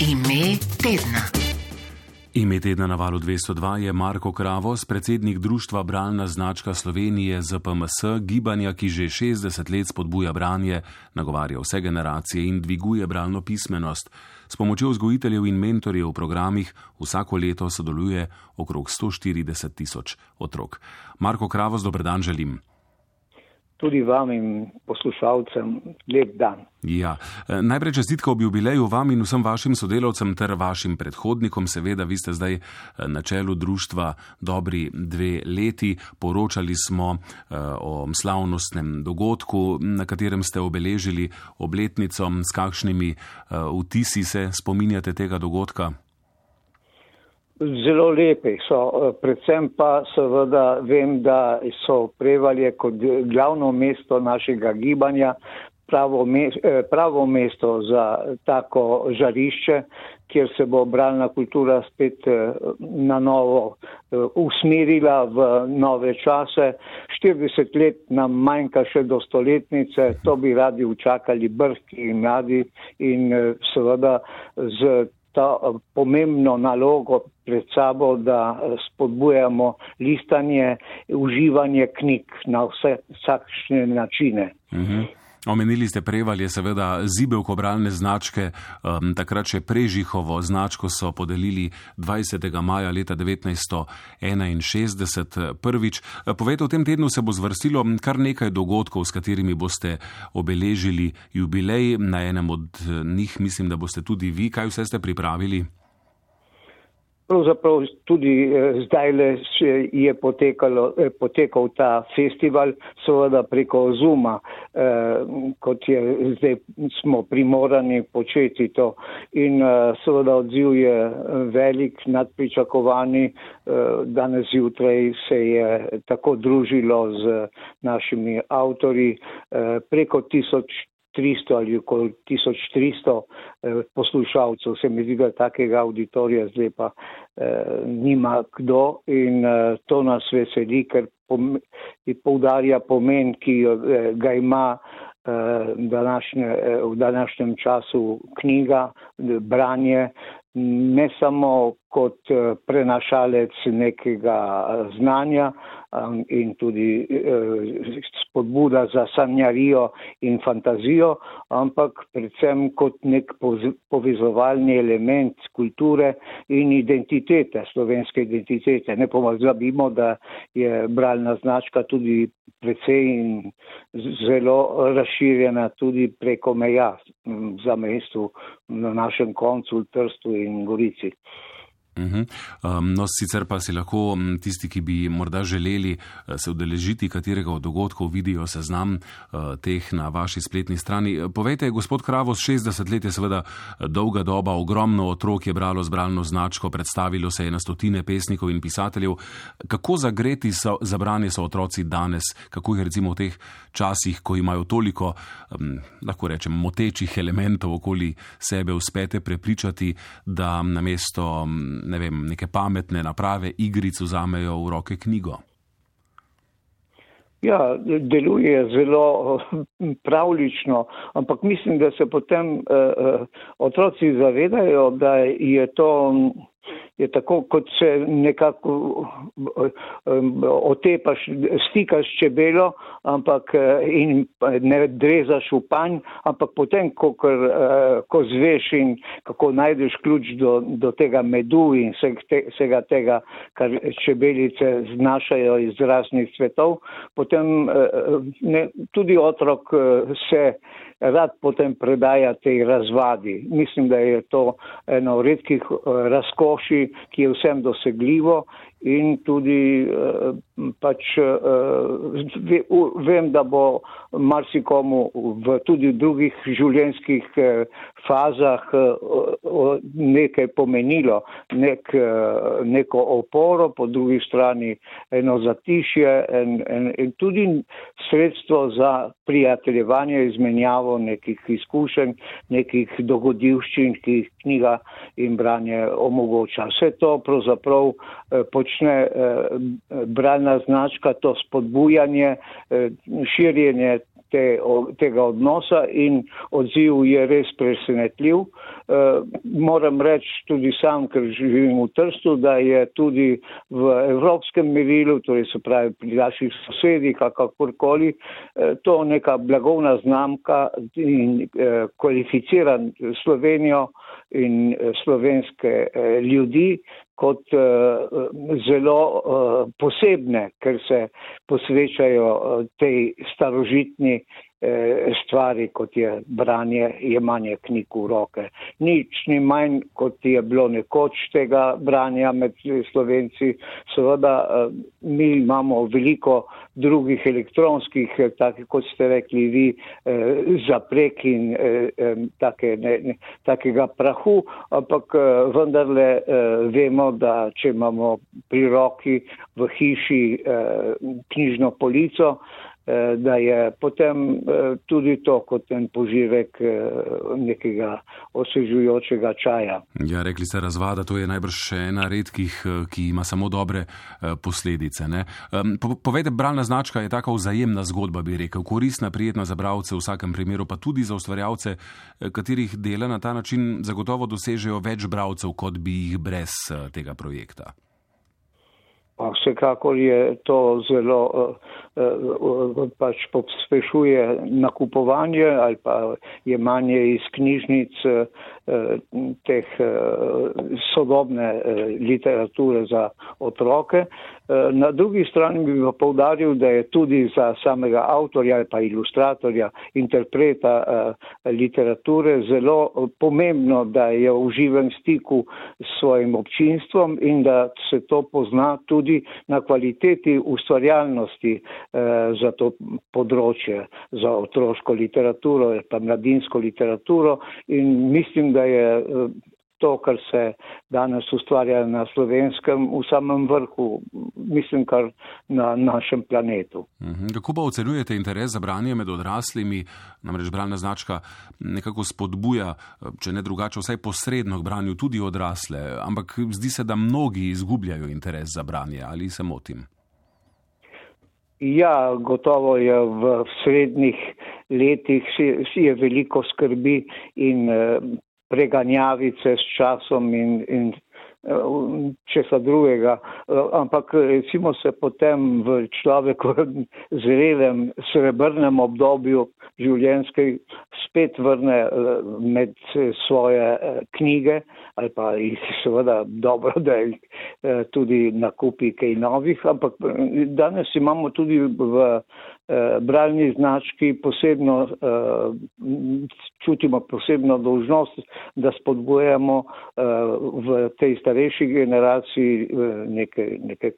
Ime tedna. Ime tedna na valu 202 je Marko Kravos, predsednik Društva Bralna značka Slovenije z PMS, gibanja, ki že 60 let spodbuja branje, nagovarja vse generacije in dviguje bralno pismenost. S pomočjo vzgojiteljev in mentorjev v programih vsako leto sodeluje okrog 140 tisoč otrok. Marko Kravos, dober dan želim tudi vam in poslušalcem lep dan. Ja. E, najprej čestitka ob jubileju vam in vsem vašim sodelavcem ter vašim predhodnikom. Seveda, vi ste zdaj e, na čelu društva dobri dve leti. Poročali smo e, o slavnostnem dogodku, na katerem ste obeležili obletnico. S kakšnimi vtisi se spominjate tega dogodka? Zelo lepe so, eh, predvsem pa seveda vem, da so prevalje kot glavno mesto našega gibanja, pravo, me, eh, pravo mesto za tako žarišče, kjer se bo bralna kultura spet eh, na novo usmerila v nove čase. 40 let nam manjka še do stoletnice, to bi radi učakali brhki in mladi in seveda z ta pomembno nalogo pred sabo, da spodbujamo listanje, uživanje knjig na vse vsakšne načine. Uh mhm. -huh. Omenili ste prevalje, seveda, zibelko bralne značke, um, takrat še Prežihovo značko so podelili 20. maja leta 1961 prvič. Povejte, v tem tednu se bo zvrstilo kar nekaj dogodkov, s katerimi boste obeležili jubilej. Na enem od njih mislim, da boste tudi vi. Kaj vse ste pripravili? Pravzaprav tudi eh, zdaj le je potekalo, eh, potekal ta festival, seveda preko Zuma, eh, kot je zdaj smo primorani početi to. In eh, seveda odziv je eh, velik, nadpričakovani. Eh, danes jutraj se je tako družilo z našimi avtori eh, preko tisoč 300 ali okoli 1300 eh, poslušalcev. Se mi zdi, da takega auditorija zdaj pa eh, nima kdo in eh, to nas veseli, ker pom poudarja pomen, ki eh, ga ima eh, današnje, eh, v današnjem času knjiga, branje, ne samo kot eh, prenašalec nekega znanja, Um, in tudi eh, spodbuda za sanjarijo in fantazijo, ampak predvsem kot nek povezovalni element kulture in identitete, slovenske identitete. Ne pomazabimo, da je bralna značka tudi precej in zelo razširjena tudi preko meja za mestu na našem koncu Trstu in Gorici. Uh -huh. um, no, sicer pa si lahko tisti, ki bi morda želeli eh, se udeležiti katerega od dogodkov, vidijo seznam uh, teh na vaši spletni strani. Povejte, gospod Kravos, 60 let je seveda eh, dolga doba, ogromno otrok je bralo zbralno značko, predstavilo se je na stotine pesnikov in pisateljev. Kako zagreti so, za branje so otroci danes, kako jih recimo v teh časih, ko imajo toliko, um, lahko rečem, motečih elementov okoli sebe, uspete prepričati, da namesto ne vem, neke pametne naprave, igrico vzamejo v roke knjigo? Ja, deluje zelo pravlično, ampak mislim, da se potem uh, otroci zavedajo, da je to je tako, kot se nekako otepaš, stikaš čebelo, ampak in ne drezaš v panj, ampak potem, ko, ko zveš in kako najdeš ključ do, do tega medu in vsega tega, kar čebelice znašajo iz raznih svetov, potem ne, tudi otrok se rad potem predaja tej razvadi. Mislim, da je to eno redkih razkoši, ki je vsem dosegljivo in tudi eh, pač eh, vem, da bo marsikomu v tudi v drugih življenjskih eh, fazah nekaj pomenilo, nek, neko oporo, po drugi strani eno zatišje in, in, in tudi sredstvo za prijateljevanje, izmenjavo nekih izkušenj, nekih dogodivščin, ki jih knjiga in branje omogoča. Vse to pravzaprav počne počne eh, bralna značka, to spodbujanje, eh, širjenje te, tega odnosa in odziv je res presenetljiv. Moram reči tudi sam, ker živim v Trstu, da je tudi v evropskem merilu, torej se pravi pri naših sosedih, kakorkoli, to neka blagovna znamka in kvalificiran Slovenijo in slovenske ljudi, kot uh, zelo posebne, ker se posvečajo tej starožitni stvari, kot je branje, jemanje knjig v roke. Nič ni manj, kot je bilo nekoč tega branja med slovenci. Seveda, uh, mi imamo veliko drugih elektronskih, tako kot ste rekli vi, eh, zaprek in eh, take, ne, ne, takega prahu, ampak eh, vendarle eh, vemo, da če imamo pri roki v hiši eh, knjižno polico, Eh, da je potem eh, tudi to kot en poživek eh, nekega osvežujočega čaja. Ja, rekli ste razvada, to je najbrž še ena redkih, ki ima samo dobre posledice. Ne? Povejte, bralna značka je taka vzajemna zgodba, bi rekel, koristna, prijetna za bralce v vsakem primeru, pa tudi za ustvarjalce, katerih dela na ta način zagotovo dosežejo več bralcev, kot bi jih brez tega projekta. Pa vsekakor je to zelo pač pospešuje nakupovanje ali pa jemanje iz knjižnic uh, teh uh, sodobne literature za otroke. Na drugi strani bi pa povdaril, da je tudi za samega avtorja ali pa ilustratorja, interpreta literature zelo pomembno, da je v živem stiku s svojim občinstvom in da se to pozna tudi na kvaliteti ustvarjalnosti eh, za to področje, za otroško literaturo, pa mladinsko literaturo in mislim, da je eh, to, kar se danes ustvarja na slovenskem, v samem vrhu, mislim, kar na našem planetu. Mhm. Kako pa ocenjujete interes za branje med odraslimi? Namreč bralna značka nekako spodbuja, če ne drugače, vsaj posredno k branju tudi odrasle, ampak zdi se, da mnogi izgubljajo interes za branje. Ali se motim? Ja, gotovo je v srednjih letih je veliko skrbi in eh, preganjavice s časom in, in česa drugega, eh, ampak recimo se potem v človeku zrelem srebrnem obdobju življenjskej spet vrne eh, med svoje knjige ali pa jih seveda dobro, da jih tudi nakupi kaj novih, ampak danes imamo tudi v Eh, bralni znački posebno uh, čutimo posebno dolžnost, da spodbujamo uh, v tej starejši generaciji neke, neke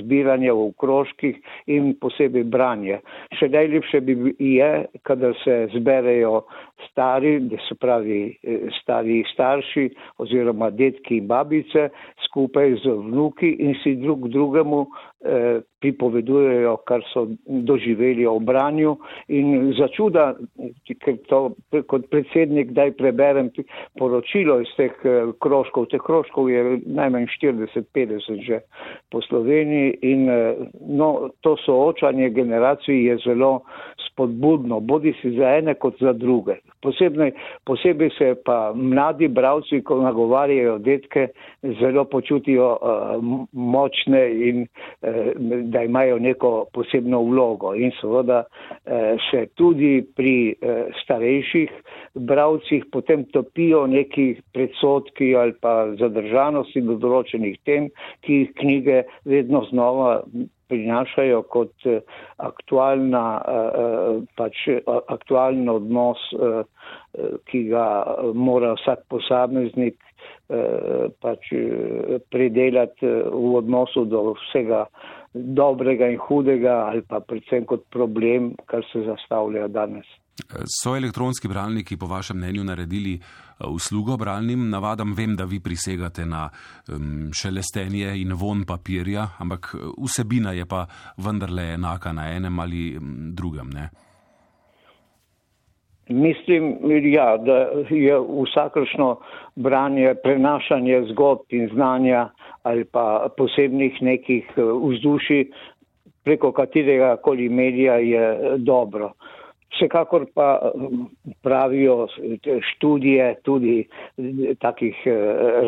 zbiranje v krožkih in posebej branje. Še najlepše bi je, kada se zberejo stari, da se pravi stari starši oziroma detki in babice skupaj z vnuki in si drug drugemu uh, pripovedujejo, kar so doživeli o branju. In za čuda, ker to kot predsednik daj preberem poročilo iz teh eh, kroškov, teh kroškov je najmanj 40-50 že po Sloveniji in eh, no, to soočanje generacij je zelo spodbudno, bodi si za ene kot za druge. Posebej, posebej se pa mladi bravci, ko nagovarjajo detke, zelo počutijo uh, močne in uh, da imajo neko posebno vlogo. In seveda uh, se tudi pri uh, starejših bravcih potem topijo neki predsotki ali pa zadržanosti do določenih tem, ki jih knjige vedno znova prinašajo kot eh, aktualna, eh, eh, pač aktualen odnos, ki ga mora vsak posameznik pač predelati v odnosu do vsega dobrega in hudega ali pa predvsem kot problem, kar se zastavlja danes. So elektronski bralniki po vašem mnenju naredili eh, uslugo bralnim navadam? Vem, da vi prisegate na um, šelestenje in von papirja, ampak eh, vsebina je pa vendarle enaka na enem ali drugem. Ne? Mislim, ja, da je vsakršno branje, prenašanje zgodb in znanja ali pa posebnih nekih eh, vzdušij preko katerega koli medija je dobro. Vsekakor pa pravijo študije tudi takih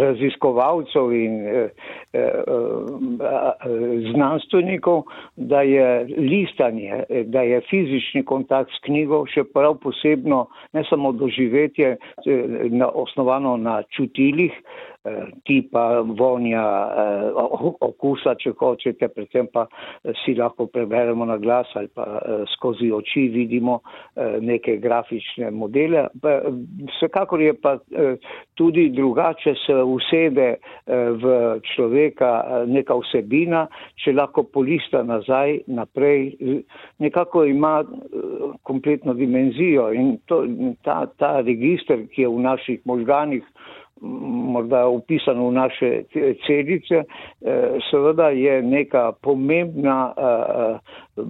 raziskovalcev in znanstvenikov, da je listanje, da je fizični kontakt s knjigo še prav posebno ne samo doživetje osnovano na čutilih, Eh, tipa vonja, eh, okusa, če hočete, predvsem pa eh, si lahko preberemo na glas ali pa skozi oči vidimo neke grafične modele. Vsekakor je pa tudi drugače se usede v človeka neka vsebina, če lahko polista nazaj, naprej, nekako ima kompletno dimenzijo in to, ta, ta register, ki je v naših možganih, morda upisano v naše celice, eh, seveda je neka pomembna eh, eh,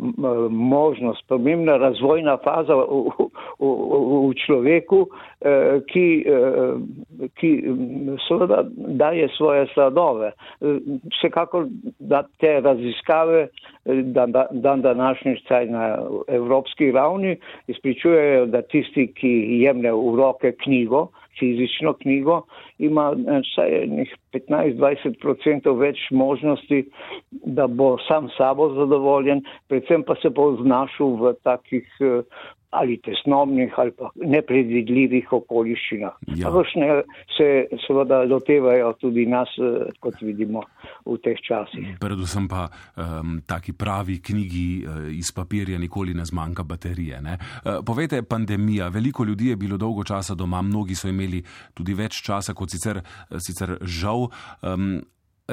možnost, pomembna razvojna faza v, v, v človeku, ki, ki seveda daje svoje sladove. Vsekakor da te raziskave dan, dan današnji staj na evropski ravni izpričujejo, da tisti, ki jemlje v roke knjigo, fizično knjigo, ima eh, vsaj 15-20% več možnosti, da bo sam sabo zadovoljen, predvsem pa se bo znašel v takih eh, ali tesnobnih ali pa nepredvidljivih okoliščinah. Ja. Vršne se seveda lotevajo tudi nas, eh, kot vidimo v teh časih. Predvsem pa um, taki pravi knjigi uh, iz papirja nikoli ne zmanjka baterije. Ne? Uh, povejte, pandemija, veliko ljudi je bilo dolgo časa doma, mnogi so imeli tudi več časa, kot sicer, sicer žal. Um,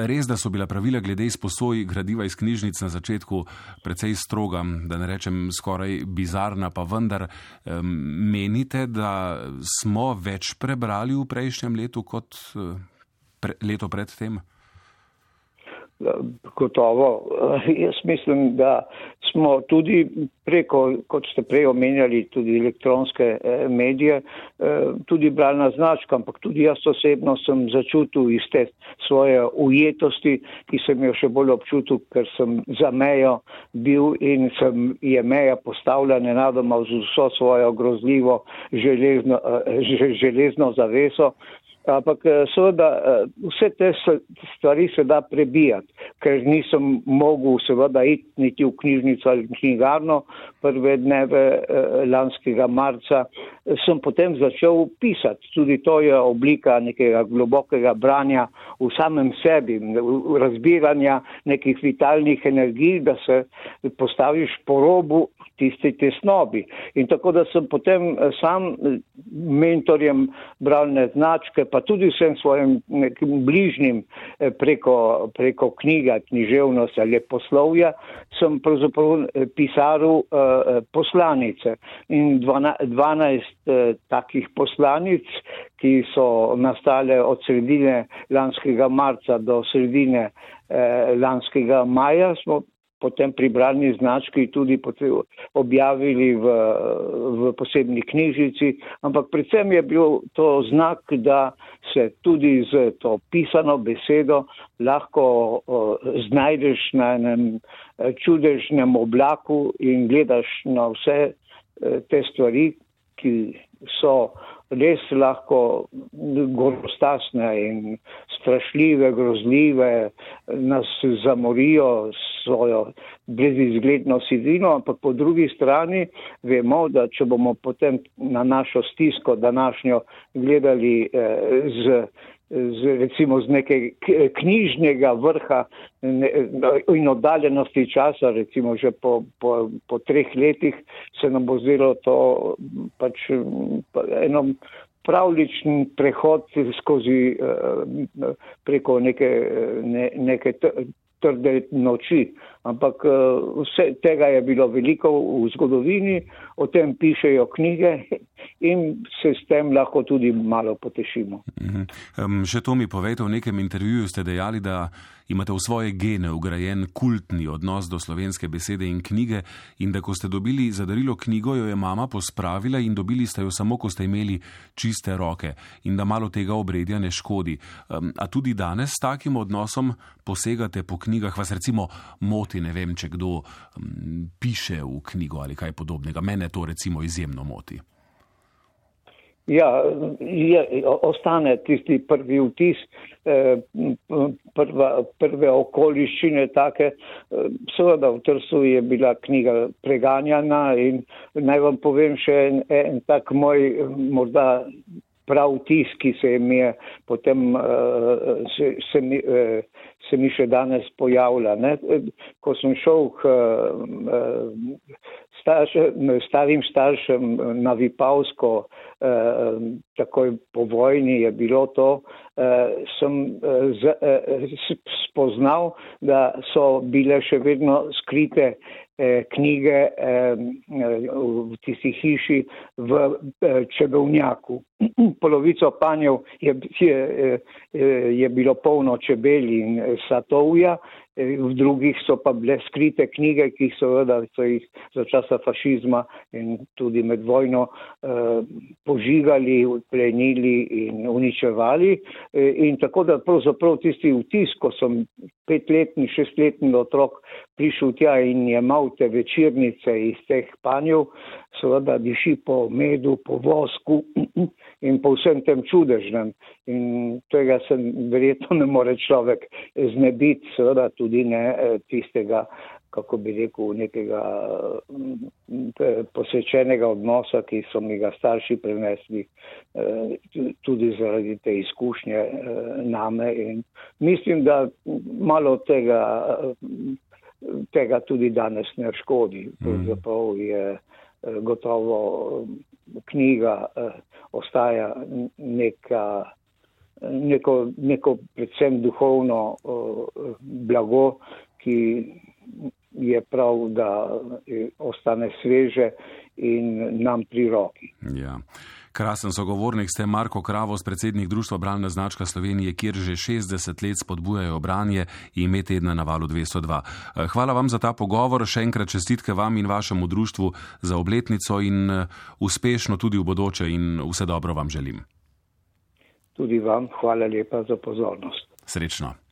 Res, da so bila pravila glede izposoj gradiva iz knjižnic na začetku precej stroga, da ne rečem skoraj bizarna, pa vendar menite, da smo več prebrali v prejšnjem letu kot eh, pre, leto predtem? Gotovo. Jaz mislim, da smo tudi preko, kot ste prej omenjali, tudi elektronske eh, medije, eh, tudi bralna značka, ampak tudi jaz osebno sem začutil iz te svoje ujetosti, ki sem jo še bolj občutil, ker sem za mejo bil in sem je meja postavljena nenadoma z vso svojo grozljivo železno, eh, železno zaveso. Ampak eh, seveda eh, vse te stvari se da prebijati, ker nisem mogel seveda iti niti v knjižnico ali knjigarno prve dneve eh, lanskega marca. Sem potem začel pisati. Tudi to je oblika nekega globokega branja v samem sebi, razbiranja nekih vitalnih energij, da se postaviš po robu tisti tesnobi. In tako da sem potem sam mentorjem bralne značke, pa tudi vsem svojim nekim bližnjim eh, preko, preko knjiga, književnost ali poslovja, sem pravzaprav eh, pisaril uh, poslanice. In 12, 12 uh, takih poslanic, ki so nastale od sredine lanskega marca do sredine uh, lanskega maja, smo potem pri bralni znački tudi objavili v, v posebni knjižici, ampak predvsem je bil to znak, da se tudi z to pisano besedo lahko o, znajdeš na enem čudežnem oblaku in gledaš na vse e, te stvari, ki so res lahko gorostasne in strašljive, grozljive, nas zamorijo svojo brezizgledno sidino, ampak po drugi strani vemo, da če bomo potem na našo stisko današnjo gledali eh, z z, recimo z neke knjižnega vrha in oddaljenosti časa, recimo že po, po, po treh letih, se nam bo zdelo to pač eno pravličen prehod skozi eh, preko neke, ne, neke trde noči. Ampak eh, vse tega je bilo veliko v zgodovini, o tem pišejo knjige in se s tem lahko tudi malo potešimo. Um, še to mi povejte, v nekem intervjuju ste dejali, da imate v svoje gene ugrajen kultni odnos do slovenske besede in knjige in da ko ste dobili za darilo knjigo, jo je mama pospravila in dobili ste jo samo, ko ste imeli čiste roke in da malo tega obredja ne škodi. Um, a tudi danes s takim odnosom posegate po knjigah, vas recimo moti? Moti, ne vem, če kdo um, piše v knjigo ali kaj podobnega. Mene to recimo izjemno moti. Ja, je, ostane tisti prvi vtis, eh, prva, prve okoliščine take. Eh, seveda v Trsu je bila knjiga preganjana in naj vam povem še en, en tak moj morda prav vtis, ki se mi je potem se, se, mi, se mi še danes pojavlja. Ne? Ko sem šel k staršem, starim staršem na Vipavsko, eh, takoj po vojni je bilo to, eh, sem eh, z, eh, spoznal, da so bile še vedno skrite eh, knjige eh, v tisti hiši v eh, Čebevnjaku. Polovico panjev je, je, je bilo polno čebeli in satovja, v drugih so pa bile skrite knjige, ki seveda so jih za časa fašizma in tudi med vojno eh, požigali, plenili in uničevali. In tako da pravzaprav tisti vtis, ko sem petletni, šestletni otrok prišel tja in je imel te večernice iz teh panjev, seveda diši po medu, po vosku in po vsem tem čudežnem. In tega se verjetno ne more človek znebiti, seveda tudi ne eh, tistega, kako bi rekel, nekega eh, posvečenega odnosa, ki so mi ga starši prenesli eh, tudi zaradi te izkušnje name. In mislim, da malo tega, tega tudi danes ne škodi. Pravzaprav je gotovo knjiga eh, ostaja neka, neko, neko predvsem duhovno eh, blago, ki je prav, da eh, ostane sveže in nam pri roki. Ja. Krasen sogovornik ste Marko Kravos, predsednik Društva Bralna značka Slovenije, kjer že 60 let spodbujajo branje in ime tedna na valu 202. Eh, hvala vam za ta pogovor, še enkrat čestitke vam in vašemu društvu za obletnico in eh, uspešno tudi v bodoče in vse dobro vam želim. Tudi vam hvala lepa za pozornost. Srečno.